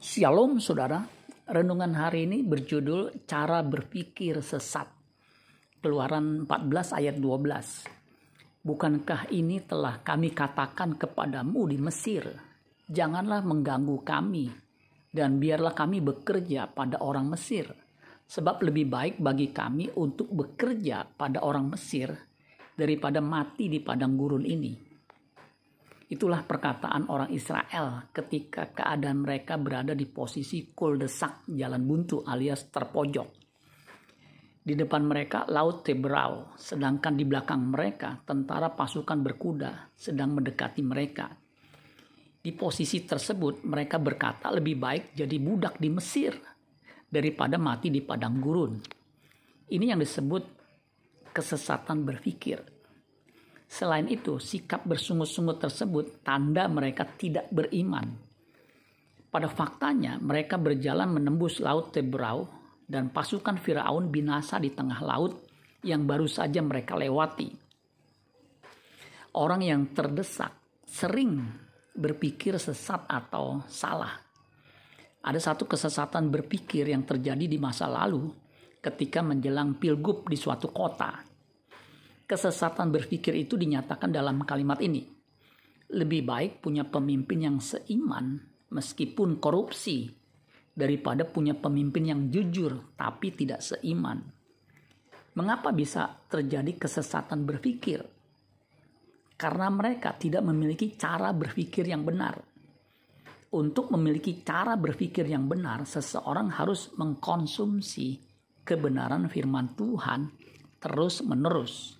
Shalom saudara, renungan hari ini berjudul Cara Berpikir Sesat. Keluaran 14 ayat 12. Bukankah ini telah kami katakan kepadamu di Mesir, janganlah mengganggu kami, dan biarlah kami bekerja pada orang Mesir, sebab lebih baik bagi kami untuk bekerja pada orang Mesir daripada mati di padang gurun ini Itulah perkataan orang Israel ketika keadaan mereka berada di posisi kuldesak jalan buntu alias terpojok. Di depan mereka laut Tebrau, sedangkan di belakang mereka tentara pasukan berkuda sedang mendekati mereka. Di posisi tersebut mereka berkata lebih baik jadi budak di Mesir daripada mati di padang gurun. Ini yang disebut kesesatan berpikir Selain itu, sikap bersungut-sungut tersebut tanda mereka tidak beriman. Pada faktanya, mereka berjalan menembus Laut Tebrau dan pasukan Firaun binasa di tengah laut yang baru saja mereka lewati. Orang yang terdesak sering berpikir sesat atau salah. Ada satu kesesatan berpikir yang terjadi di masa lalu ketika menjelang pilgub di suatu kota Kesesatan berpikir itu dinyatakan dalam kalimat ini. Lebih baik punya pemimpin yang seiman meskipun korupsi daripada punya pemimpin yang jujur tapi tidak seiman. Mengapa bisa terjadi kesesatan berpikir? Karena mereka tidak memiliki cara berpikir yang benar. Untuk memiliki cara berpikir yang benar, seseorang harus mengkonsumsi kebenaran firman Tuhan terus-menerus.